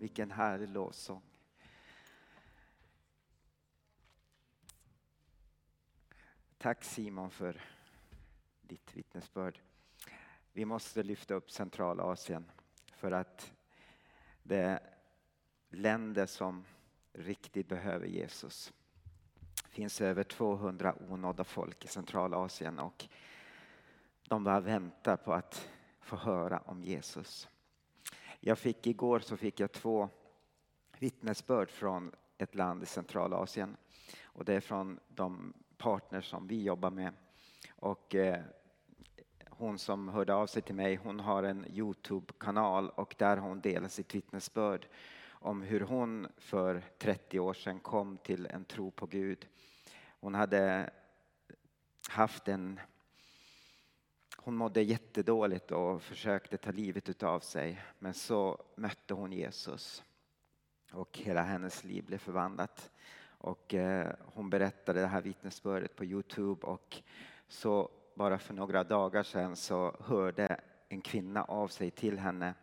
Vilken härlig lovsång. Tack Simon för ditt vittnesbörd. Vi måste lyfta upp Centralasien för att det är länder som riktigt behöver Jesus. Det finns över 200 onådda folk i Centralasien och de bara väntar på att få höra om Jesus. Jag fick igår så fick jag två vittnesbörd från ett land i Centralasien och det är från de partners som vi jobbar med. Och eh, hon som hörde av sig till mig, hon har en Youtube-kanal och där hon delar sitt vittnesbörd om hur hon för 30 år sedan kom till en tro på Gud. Hon hade haft en hon mådde jättedåligt och försökte ta livet av sig. Men så mötte hon Jesus. Och hela hennes liv blev förvandlat. Och eh, hon berättade det här vittnesbördet på Youtube och så bara för några dagar sedan så hörde en kvinna av sig till henne.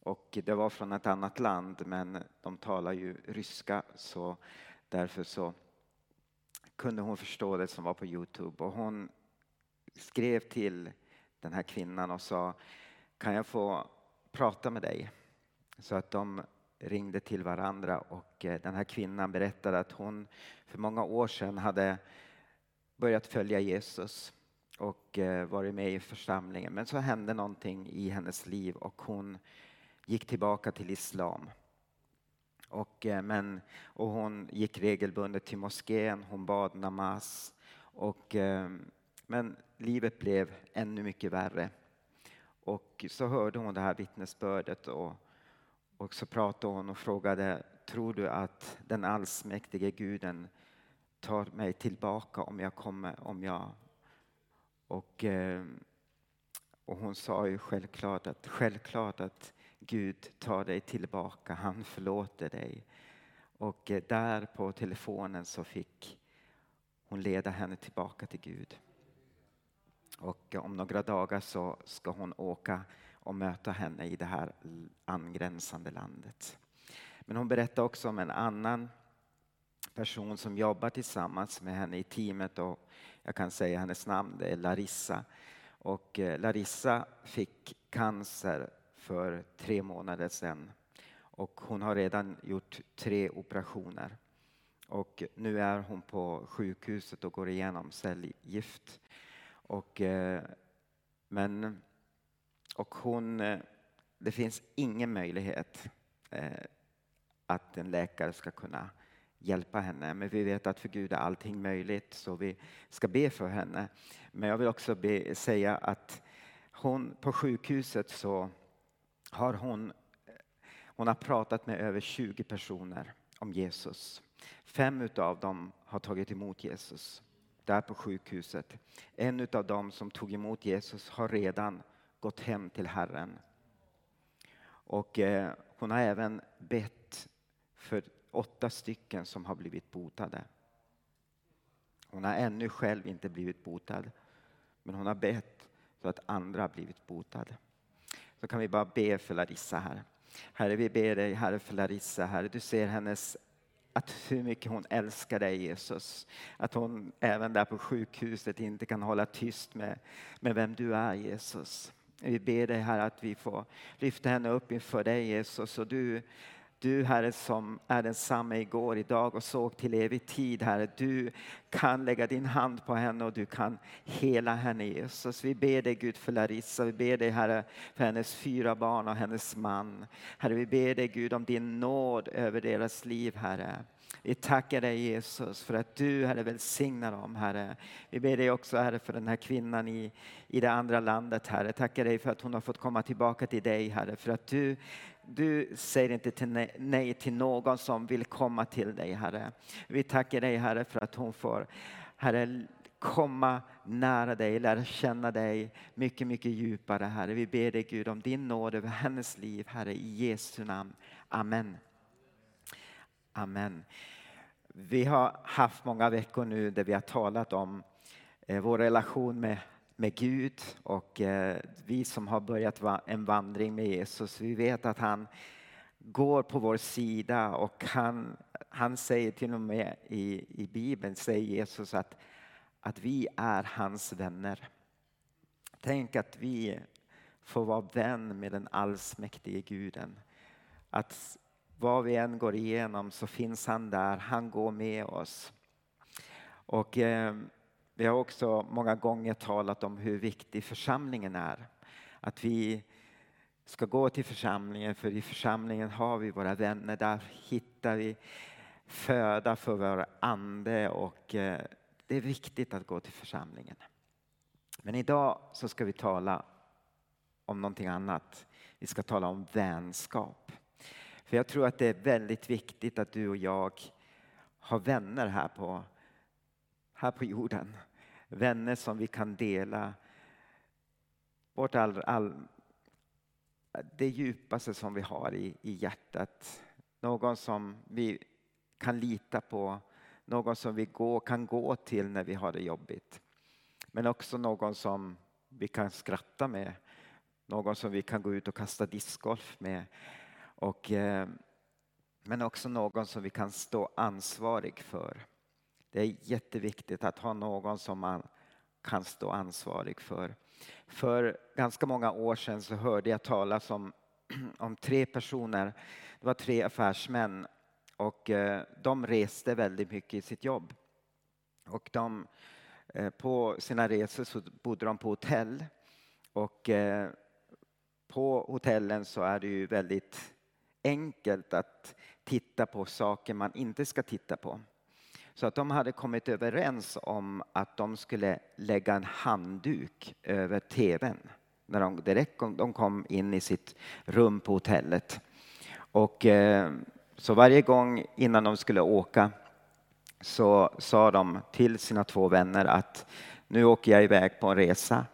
Och det var från ett annat land men de talar ju ryska så därför så kunde hon förstå det som var på Youtube. Och hon skrev till den här kvinnan och sa kan jag få prata med dig? Så att de ringde till varandra och eh, den här kvinnan berättade att hon för många år sedan hade börjat följa Jesus och eh, varit med i församlingen. Men så hände någonting i hennes liv och hon gick tillbaka till islam. Och, eh, men, och hon gick regelbundet till moskén, hon bad namaz. Och, men livet blev ännu mycket värre. Och så hörde hon det här vittnesbördet och, och så pratade hon och frågade, tror du att den allsmäktige guden tar mig tillbaka om jag kommer, om jag... Och, eh, och hon sa ju självklart att, självklart att Gud tar dig tillbaka, han förlåter dig. Och eh, där på telefonen så fick hon leda henne tillbaka till Gud. Och om några dagar så ska hon åka och möta henne i det här angränsande landet. Men hon berättar också om en annan person som jobbar tillsammans med henne i teamet och jag kan säga hennes namn, det är Larissa. Och eh, Larissa fick cancer för tre månader sedan och hon har redan gjort tre operationer. Och nu är hon på sjukhuset och går igenom cellgift. Och, eh, men, och hon, eh, det finns ingen möjlighet eh, att en läkare ska kunna hjälpa henne. Men vi vet att för Gud är allting möjligt så vi ska be för henne. Men jag vill också be, säga att hon på sjukhuset så har hon, hon har pratat med över 20 personer om Jesus. Fem av dem har tagit emot Jesus där på sjukhuset. En av dem som tog emot Jesus har redan gått hem till Herren. Och eh, hon har även bett för åtta stycken som har blivit botade. Hon har ännu själv inte blivit botad, men hon har bett så att andra har blivit botade. Så kan vi bara be för Larissa här. Herre, vi ber dig, Herre, för Larissa, Herre. Du ser hennes att hur mycket hon älskar dig Jesus. Att hon även där på sjukhuset inte kan hålla tyst med, med vem du är Jesus. Vi ber dig här att vi får lyfta henne upp inför dig Jesus och du du Herre som är densamma igår, idag och såg till evig tid Herre. Du kan lägga din hand på henne och du kan hela henne Jesus. Vi ber dig Gud för Larissa, vi ber dig Herre för hennes fyra barn och hennes man. Herre vi ber dig Gud om din nåd över deras liv Herre. Vi tackar dig Jesus för att du Herre välsignar dem Herre. Vi ber dig också Herre för den här kvinnan i, i det andra landet Herre. Tackar dig för att hon har fått komma tillbaka till dig Herre. För att du, du säger inte till nej, nej till någon som vill komma till dig Herre. Vi tackar dig Herre för att hon får Herre komma nära dig, lära känna dig mycket, mycket djupare Herre. Vi ber dig Gud om din nåd över hennes liv Herre i Jesu namn. Amen. Amen. Vi har haft många veckor nu där vi har talat om eh, vår relation med, med Gud och eh, vi som har börjat en vandring med Jesus, vi vet att han går på vår sida och han, han säger till och med i, i Bibeln, säger Jesus att, att vi är hans vänner. Tänk att vi får vara vän med den allsmäktige guden. Att vad vi än går igenom så finns han där, han går med oss. Och eh, vi har också många gånger talat om hur viktig församlingen är. Att vi ska gå till församlingen för i församlingen har vi våra vänner. Där hittar vi föda för vår ande och eh, det är viktigt att gå till församlingen. Men idag så ska vi tala om någonting annat. Vi ska tala om vänskap. För jag tror att det är väldigt viktigt att du och jag har vänner här på, här på jorden. Vänner som vi kan dela vårt all, all, det djupaste som vi har i, i hjärtat. Någon som vi kan lita på, någon som vi gå, kan gå till när vi har det jobbigt. Men också någon som vi kan skratta med, någon som vi kan gå ut och kasta discgolf med. Och, eh, men också någon som vi kan stå ansvarig för. Det är jätteviktigt att ha någon som man kan stå ansvarig för. För ganska många år sedan så hörde jag talas om, om tre personer. Det var tre affärsmän och eh, de reste väldigt mycket i sitt jobb. Och de, eh, på sina resor så bodde de på hotell. Och eh, på hotellen så är det ju väldigt enkelt att titta på saker man inte ska titta på. Så att de hade kommit överens om att de skulle lägga en handduk över tvn när de direkt kom, de kom in i sitt rum på hotellet. Och, eh, så varje gång innan de skulle åka så sa de till sina två vänner att nu åker jag iväg på en resa.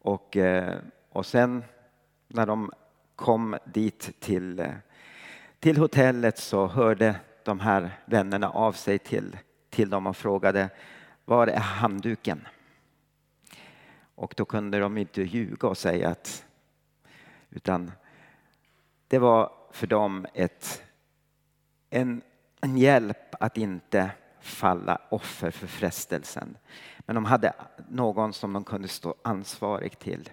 Och, eh, och sen när de kom dit till, eh, till hotellet så hörde de här vännerna av sig till, till dem och frågade var är handduken? Och då kunde de inte ljuga och säga att utan det var för dem ett, en, en hjälp att inte falla offer för frestelsen. Men de hade någon som de kunde stå ansvarig till.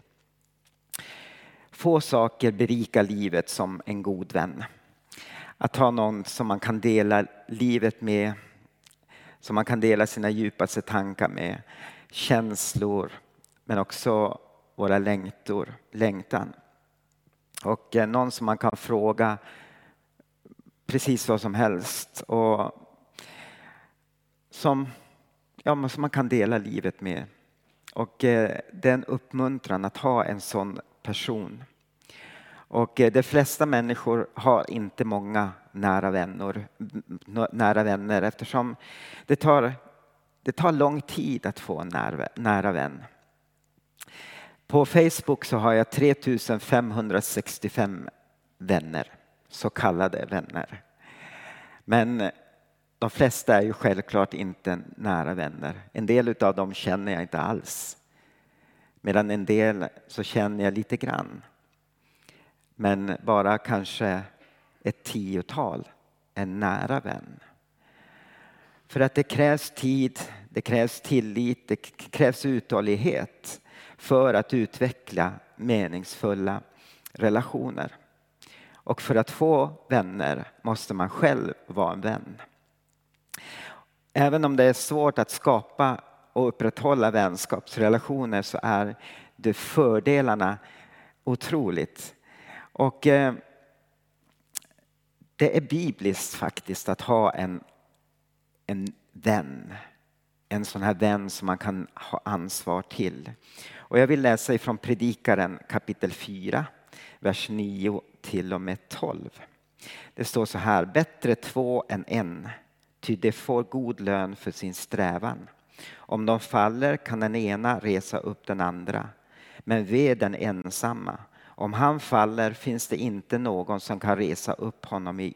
Få saker berikar livet som en god vän. Att ha någon som man kan dela livet med, som man kan dela sina djupaste tankar med, känslor, men också våra längtor, längtan. Och eh, någon som man kan fråga precis vad som helst och som, ja, som man kan dela livet med. Och eh, det är en uppmuntran att ha en sån person. Och eh, de flesta människor har inte många nära vänner, nära vänner eftersom det tar, det tar lång tid att få en nära, nära vän. På Facebook så har jag 3565 vänner, så kallade vänner. Men de flesta är ju självklart inte nära vänner. En del av dem känner jag inte alls. Medan en del så känner jag lite grann. Men bara kanske ett tiotal en nära vän. För att det krävs tid, det krävs tillit, det krävs uthållighet för att utveckla meningsfulla relationer. Och för att få vänner måste man själv vara en vän. Även om det är svårt att skapa och upprätthålla vänskapsrelationer så är det fördelarna otroligt. Och eh, det är bibliskt faktiskt att ha en, en vän. En sån här vän som man kan ha ansvar till. Och jag vill läsa ifrån Predikaren kapitel 4, vers 9 till och med 12. Det står så här, bättre två än en, ty de får god lön för sin strävan. Om de faller kan den ena resa upp den andra, men ve den ensamma. Om han faller finns det inte någon som kan resa upp honom i.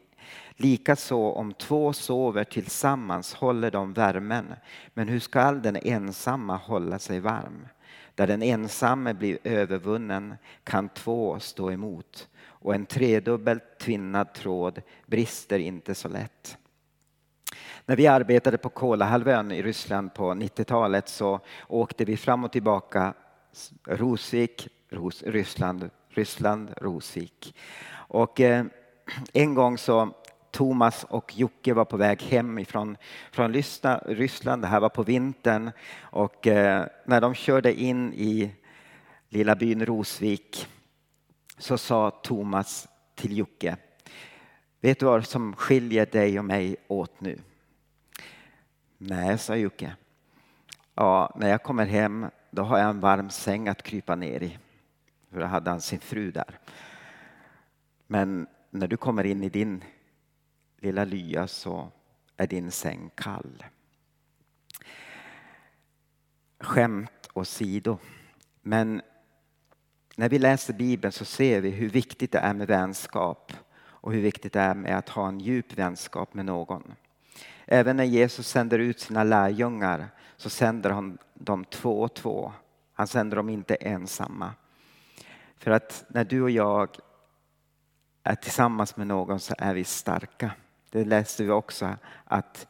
Likaså om två sover tillsammans håller de värmen, men hur skall den ensamma hålla sig varm? Där den ensamme blir övervunnen kan två stå emot och en tredubbelt tvinnad tråd brister inte så lätt. När vi arbetade på Kolahalvön i Ryssland på 90-talet så åkte vi fram och tillbaka Rosvik, Ryssland, Ryssland, Rosvik. Och eh, en gång så Thomas och Jocke var på väg hem ifrån, från Ryssland. Det här var på vintern. Och eh, när de körde in i lilla byn Rosvik så sa Thomas till Jocke. Vet du vad som skiljer dig och mig åt nu? Nej, sa Jocke. Ja, när jag kommer hem då har jag en varm säng att krypa ner i. För då hade han sin fru där. Men när du kommer in i din lilla lya så är din säng kall. Skämt åsido. Men när vi läser Bibeln så ser vi hur viktigt det är med vänskap och hur viktigt det är med att ha en djup vänskap med någon. Även när Jesus sänder ut sina lärjungar så sänder han dem två och två. Han sänder dem inte ensamma. För att när du och jag är tillsammans med någon så är vi starka. Det läste vi också att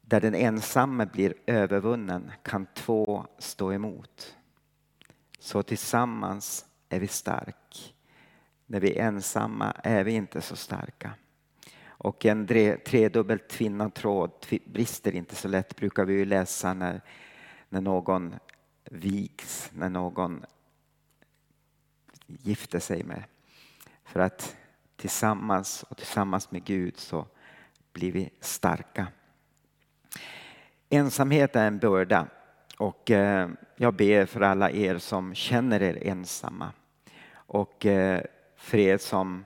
där den ensamme blir övervunnen kan två stå emot. Så tillsammans är vi stark. När vi är ensamma är vi inte så starka. Och en tredubbelt tvinnad tråd brister inte så lätt brukar vi ju läsa när, när någon vigs, när någon gifter sig med. För att tillsammans och tillsammans med Gud så blir vi starka. Ensamhet är en börda och eh, jag ber för alla er som känner er ensamma och eh, för er som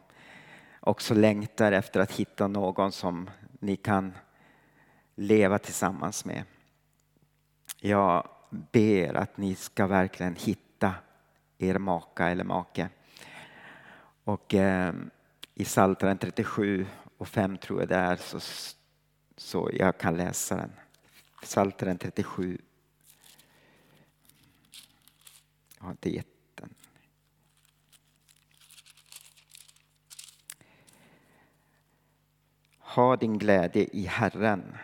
också längtar efter att hitta någon som ni kan leva tillsammans med. Jag ber att ni ska verkligen hitta er maka eller make. Och eh, i Psaltaren 37 och 5 tror jag det är så, så jag kan läsa den. Psaltaren 37. Jag har inte gett den. Ha din glädje i Herren.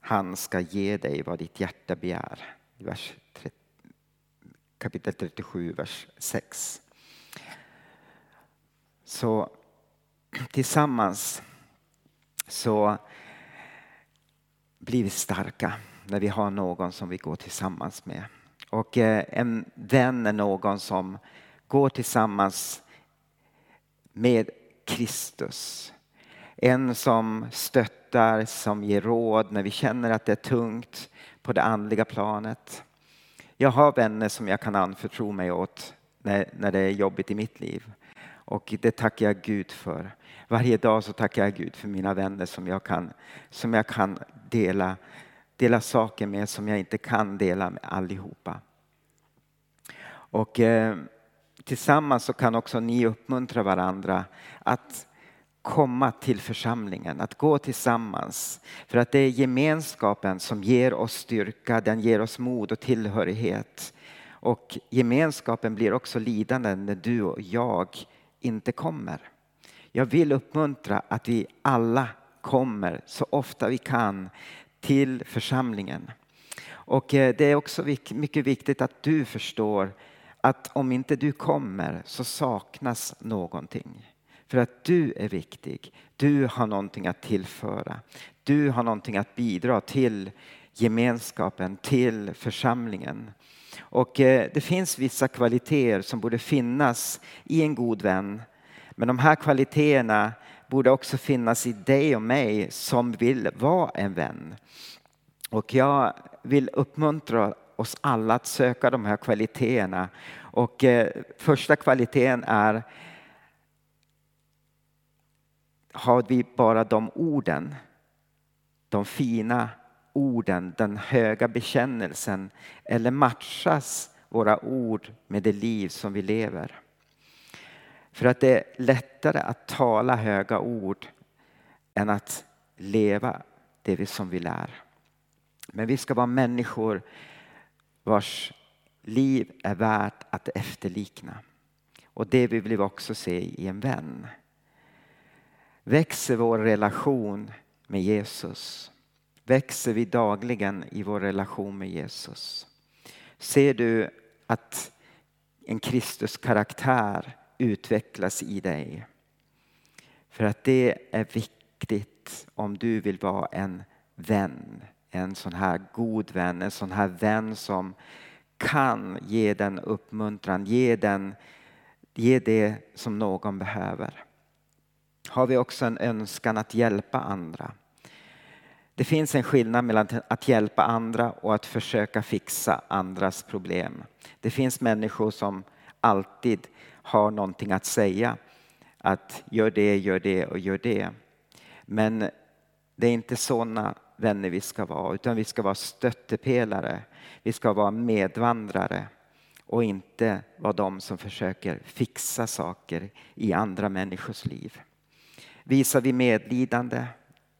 Han ska ge dig vad ditt hjärta begär. Vers 30, kapitel 37, vers 6. Så tillsammans så blir vi starka när vi har någon som vi går tillsammans med. Och eh, en vän är någon som går tillsammans med Kristus. En som stöttar, som ger råd när vi känner att det är tungt på det andliga planet. Jag har vänner som jag kan anförtro mig åt när, när det är jobbigt i mitt liv. Och det tackar jag Gud för. Varje dag så tackar jag Gud för mina vänner som jag kan, som jag kan dela, dela saker med som jag inte kan dela med allihopa. Och eh, tillsammans så kan också ni uppmuntra varandra att komma till församlingen, att gå tillsammans. För att det är gemenskapen som ger oss styrka, den ger oss mod och tillhörighet. Och gemenskapen blir också lidande när du och jag inte kommer. Jag vill uppmuntra att vi alla kommer så ofta vi kan till församlingen. Och eh, det är också mycket viktigt att du förstår att om inte du kommer så saknas någonting. För att du är viktig. Du har någonting att tillföra. Du har någonting att bidra till gemenskapen, till församlingen. Och eh, det finns vissa kvaliteter som borde finnas i en god vän. Men de här kvaliteterna borde också finnas i dig och mig som vill vara en vän. Och jag vill uppmuntra oss alla att söka de här kvaliteterna. Och eh, första kvaliteten är har vi bara de orden, de fina orden, den höga bekännelsen eller matchas våra ord med det liv som vi lever? För att det är lättare att tala höga ord än att leva det som vi lär. Men vi ska vara människor vars liv är värt att efterlikna. Och det vill vi också se i en vän. Växer vår relation med Jesus? Växer vi dagligen i vår relation med Jesus? Ser du att en Kristus-karaktär utvecklas i dig? För att det är viktigt om du vill vara en vän. En sån här god vän, en sån här vän som kan ge den uppmuntran, ge, den, ge det som någon behöver. Har vi också en önskan att hjälpa andra? Det finns en skillnad mellan att hjälpa andra och att försöka fixa andras problem. Det finns människor som alltid har någonting att säga. Att gör det, gör det och gör det. Men det är inte sådana vänner vi ska vara, utan vi ska vara stöttepelare. Vi ska vara medvandrare och inte vara de som försöker fixa saker i andra människors liv. Visar vi medlidande,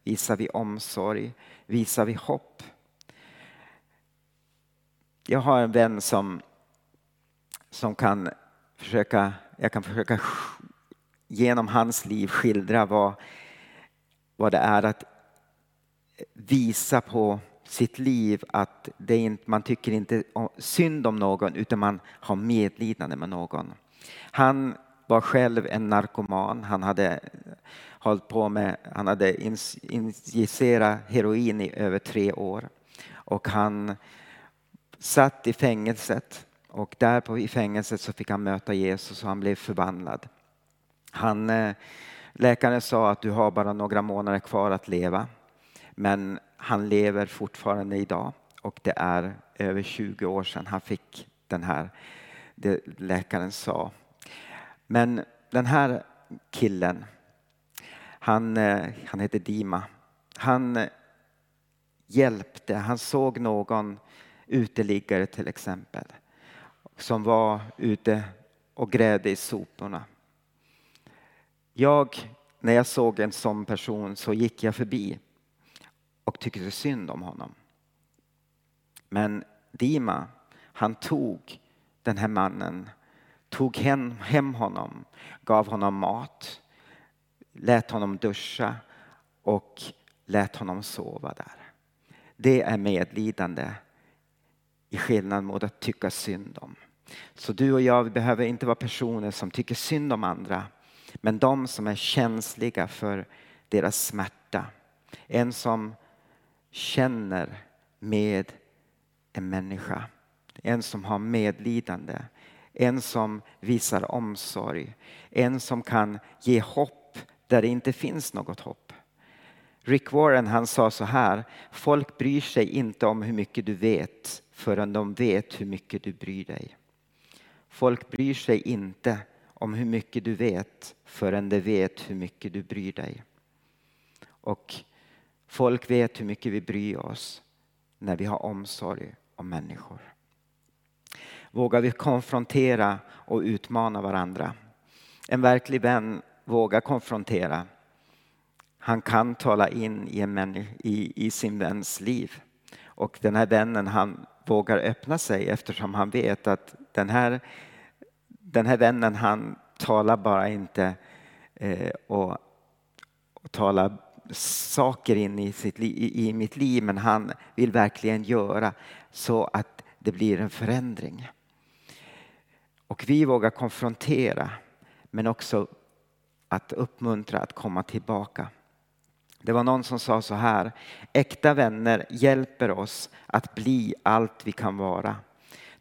visar vi omsorg, visar vi hopp. Jag har en vän som, som kan försöka, jag kan försöka genom hans liv skildra vad, vad det är att visa på sitt liv att det inte, man tycker inte synd om någon utan man har medlidande med någon. Han var själv en narkoman. Han hade eh, hållit på med, han hade injicerat heroin i över tre år. Och han satt i fängelset och där på, i fängelset så fick han möta Jesus och han blev förvandlad. Han, eh, läkaren sa att du har bara några månader kvar att leva. Men han lever fortfarande idag och det är över 20 år sedan han fick den här, det läkaren sa. Men den här killen, han, eh, han heter Dima. Han eh, hjälpte, han såg någon uteliggare till exempel som var ute och grävde i soporna. Jag, när jag såg en sån person så gick jag förbi och tyckte synd om honom. Men Dima, han tog den här mannen, tog hem, hem honom, gav honom mat, lät honom duscha och lät honom sova där. Det är medlidande i skillnad mot att tycka synd om. Så du och jag vi behöver inte vara personer som tycker synd om andra men de som är känsliga för deras smärta. En som känner med en människa. En som har medlidande. En som visar omsorg. En som kan ge hopp där det inte finns något hopp. Rick Warren han sa så här, folk bryr sig inte om hur mycket du vet förrän de vet hur mycket du bryr dig. Folk bryr sig inte om hur mycket du vet förrän de vet hur mycket du bryr dig. Och folk vet hur mycket vi bryr oss när vi har omsorg om människor. Vågar vi konfrontera och utmana varandra? En verklig vän vågar konfrontera. Han kan tala in i, en i, i sin väns liv. Och den här vännen han vågar öppna sig eftersom han vet att den här den här vännen han talar bara inte eh, och, och talar saker in i, sitt, i, i mitt liv men han vill verkligen göra så att det blir en förändring. Och vi vågar konfrontera men också att uppmuntra att komma tillbaka. Det var någon som sa så här, äkta vänner hjälper oss att bli allt vi kan vara.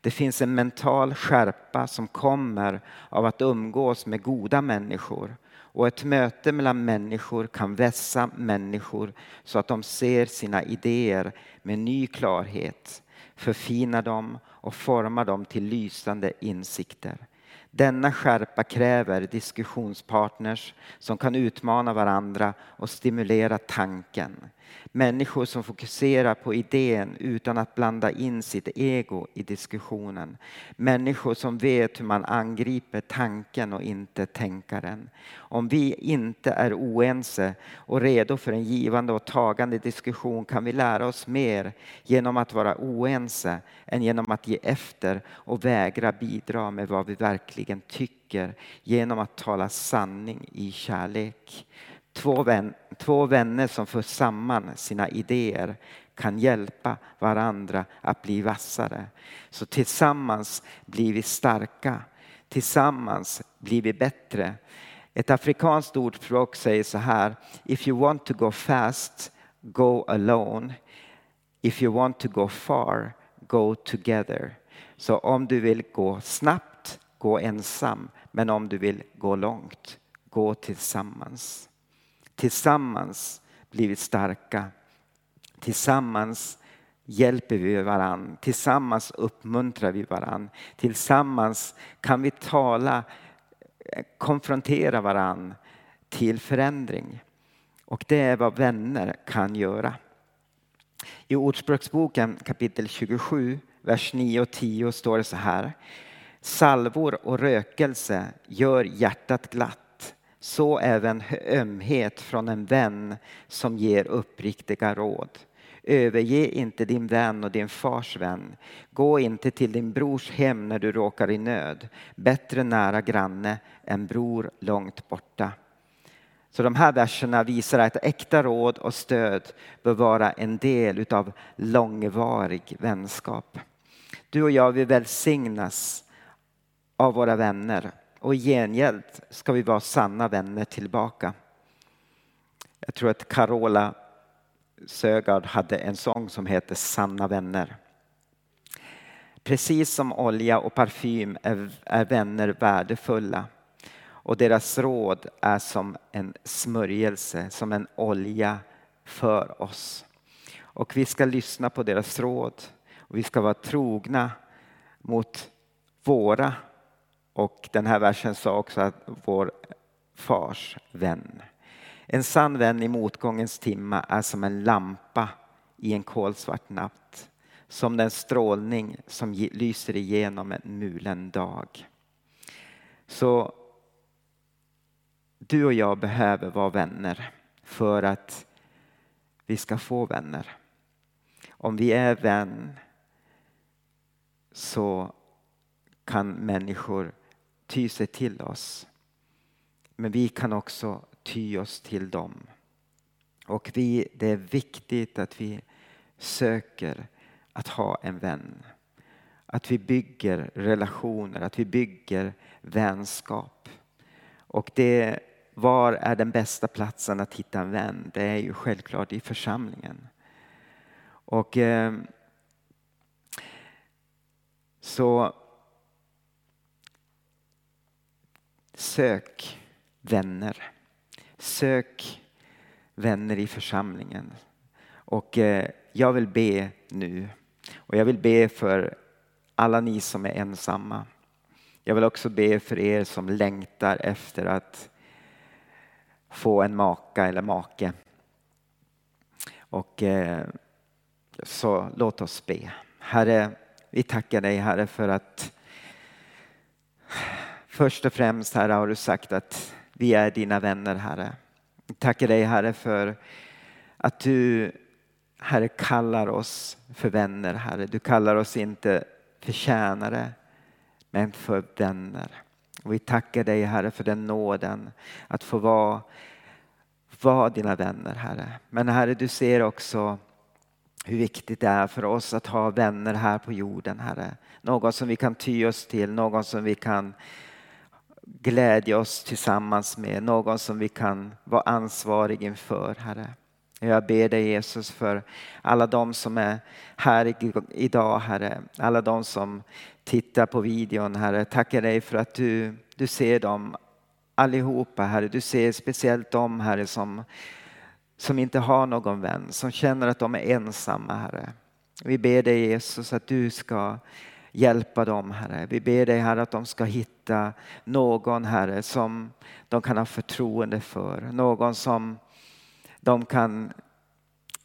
Det finns en mental skärpa som kommer av att umgås med goda människor. Och ett möte mellan människor kan vässa människor så att de ser sina idéer med ny klarhet, förfina dem och forma dem till lysande insikter. Denna skärpa kräver diskussionspartners som kan utmana varandra och stimulera tanken. Människor som fokuserar på idén utan att blanda in sitt ego i diskussionen. Människor som vet hur man angriper tanken och inte tänkaren. Om vi inte är oense och redo för en givande och tagande diskussion kan vi lära oss mer genom att vara oense än genom att ge efter och vägra bidra med vad vi verkligen tycker genom att tala sanning i kärlek. Två, vän, två vänner som för samman sina idéer kan hjälpa varandra att bli vassare. Så tillsammans blir vi starka. Tillsammans blir vi bättre. Ett afrikanskt ordspråk säger så här. If you want to go fast, go alone. If you want to go far, go together. Så om du vill gå snabbt, gå ensam. Men om du vill gå långt, gå tillsammans. Tillsammans blir vi starka. Tillsammans hjälper vi varann. Tillsammans uppmuntrar vi varann. Tillsammans kan vi tala, eh, konfrontera varann till förändring. Och det är vad vänner kan göra. I Ordspråksboken kapitel 27, vers 9 och 10 står det så här. Salvor och rökelse gör hjärtat glatt, så även ömhet från en vän som ger uppriktiga råd. Överge inte din vän och din fars vän. Gå inte till din brors hem när du råkar i nöd. Bättre nära granne än bror långt borta. Så de här verserna visar att äkta råd och stöd bör vara en del utav långvarig vänskap. Du och jag, vill välsignas av våra vänner och i gengäld ska vi vara sanna vänner tillbaka. Jag tror att Carola Sögaard hade en sång som heter Sanna vänner. Precis som olja och parfym är, är vänner värdefulla och deras råd är som en smörjelse, som en olja för oss. Och vi ska lyssna på deras råd och vi ska vara trogna mot våra och den här versen sa också att vår fars vän. En sann vän i motgångens timma är som en lampa i en kolsvart natt. Som den strålning som lyser igenom en mulen dag. Så du och jag behöver vara vänner för att vi ska få vänner. Om vi är vän så kan människor ty sig till oss. Men vi kan också ty oss till dem. Och vi, det är viktigt att vi söker att ha en vän. Att vi bygger relationer, att vi bygger vänskap. Och det, var är den bästa platsen att hitta en vän? Det är ju självklart i församlingen. Och eh, så sök vänner. Sök vänner i församlingen. Och eh, jag vill be nu. Och jag vill be för alla ni som är ensamma. Jag vill också be för er som längtar efter att få en maka eller make. Och eh, så låt oss be. Herre, vi tackar dig Herre för att först och främst Herre har du sagt att vi är dina vänner Herre. Jag tackar dig Herre för att du Herre kallar oss för vänner Herre. Du kallar oss inte för tjänare men för vänner. Och vi tackar dig Herre för den nåden att få vara, vara dina vänner Herre. Men Herre du ser också hur viktigt det är för oss att ha vänner här på jorden Herre. Någon som vi kan ty oss till, någon som vi kan glädja oss tillsammans med, någon som vi kan vara ansvarig inför Herre. Jag ber dig Jesus för alla de som är här idag Herre, alla de som tittar på videon Herre. Tackar dig för att du, du ser dem allihopa Herre. Du ser speciellt dem Herre som, som inte har någon vän, som känner att de är ensamma Herre. Vi ber dig Jesus att du ska hjälpa dem Herre. Vi ber dig Herre att de ska hitta någon Herre som de kan ha förtroende för. Någon som de kan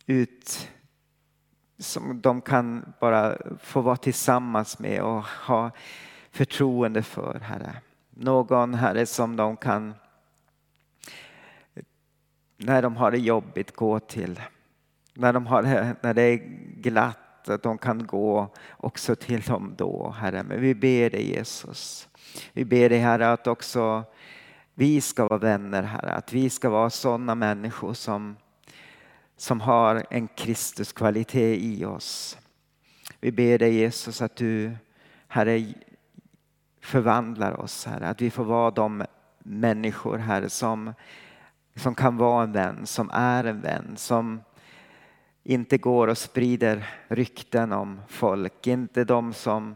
ut som de kan bara få vara tillsammans med och ha förtroende för, Herre. Någon, Herre, som de kan, när de har det jobbigt, gå till. När, de har det, när det är glatt att de kan gå också till dem då, Herre. Men vi ber dig Jesus. Vi ber dig Herre att också vi ska vara vänner Herre, att vi ska vara sådana människor som, som har en Kristuskvalitet i oss. Vi ber dig Jesus att du Herre förvandlar oss Herre, att vi får vara de människor Herre som, som kan vara en vän, som är en vän, som inte går och sprider rykten om folk, inte de som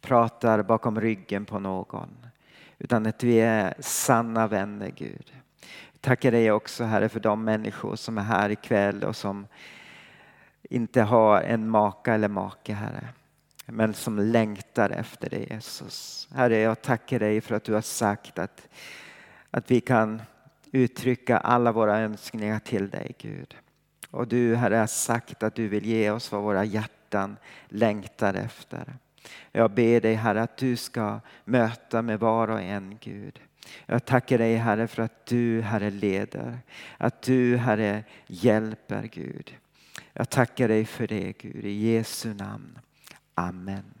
pratar bakom ryggen på någon. Utan att vi är sanna vänner Gud. Tackar dig också Herre för de människor som är här ikväll och som inte har en maka eller make Herre. Men som längtar efter dig Jesus. Herre jag tackar dig för att du har sagt att, att vi kan uttrycka alla våra önskningar till dig Gud. Och du Herre har sagt att du vill ge oss vad våra hjärtan längtar efter. Jag ber dig Herre att du ska möta med var och en Gud. Jag tackar dig Herre för att du Herre leder, att du Herre hjälper Gud. Jag tackar dig för det Gud, i Jesu namn. Amen.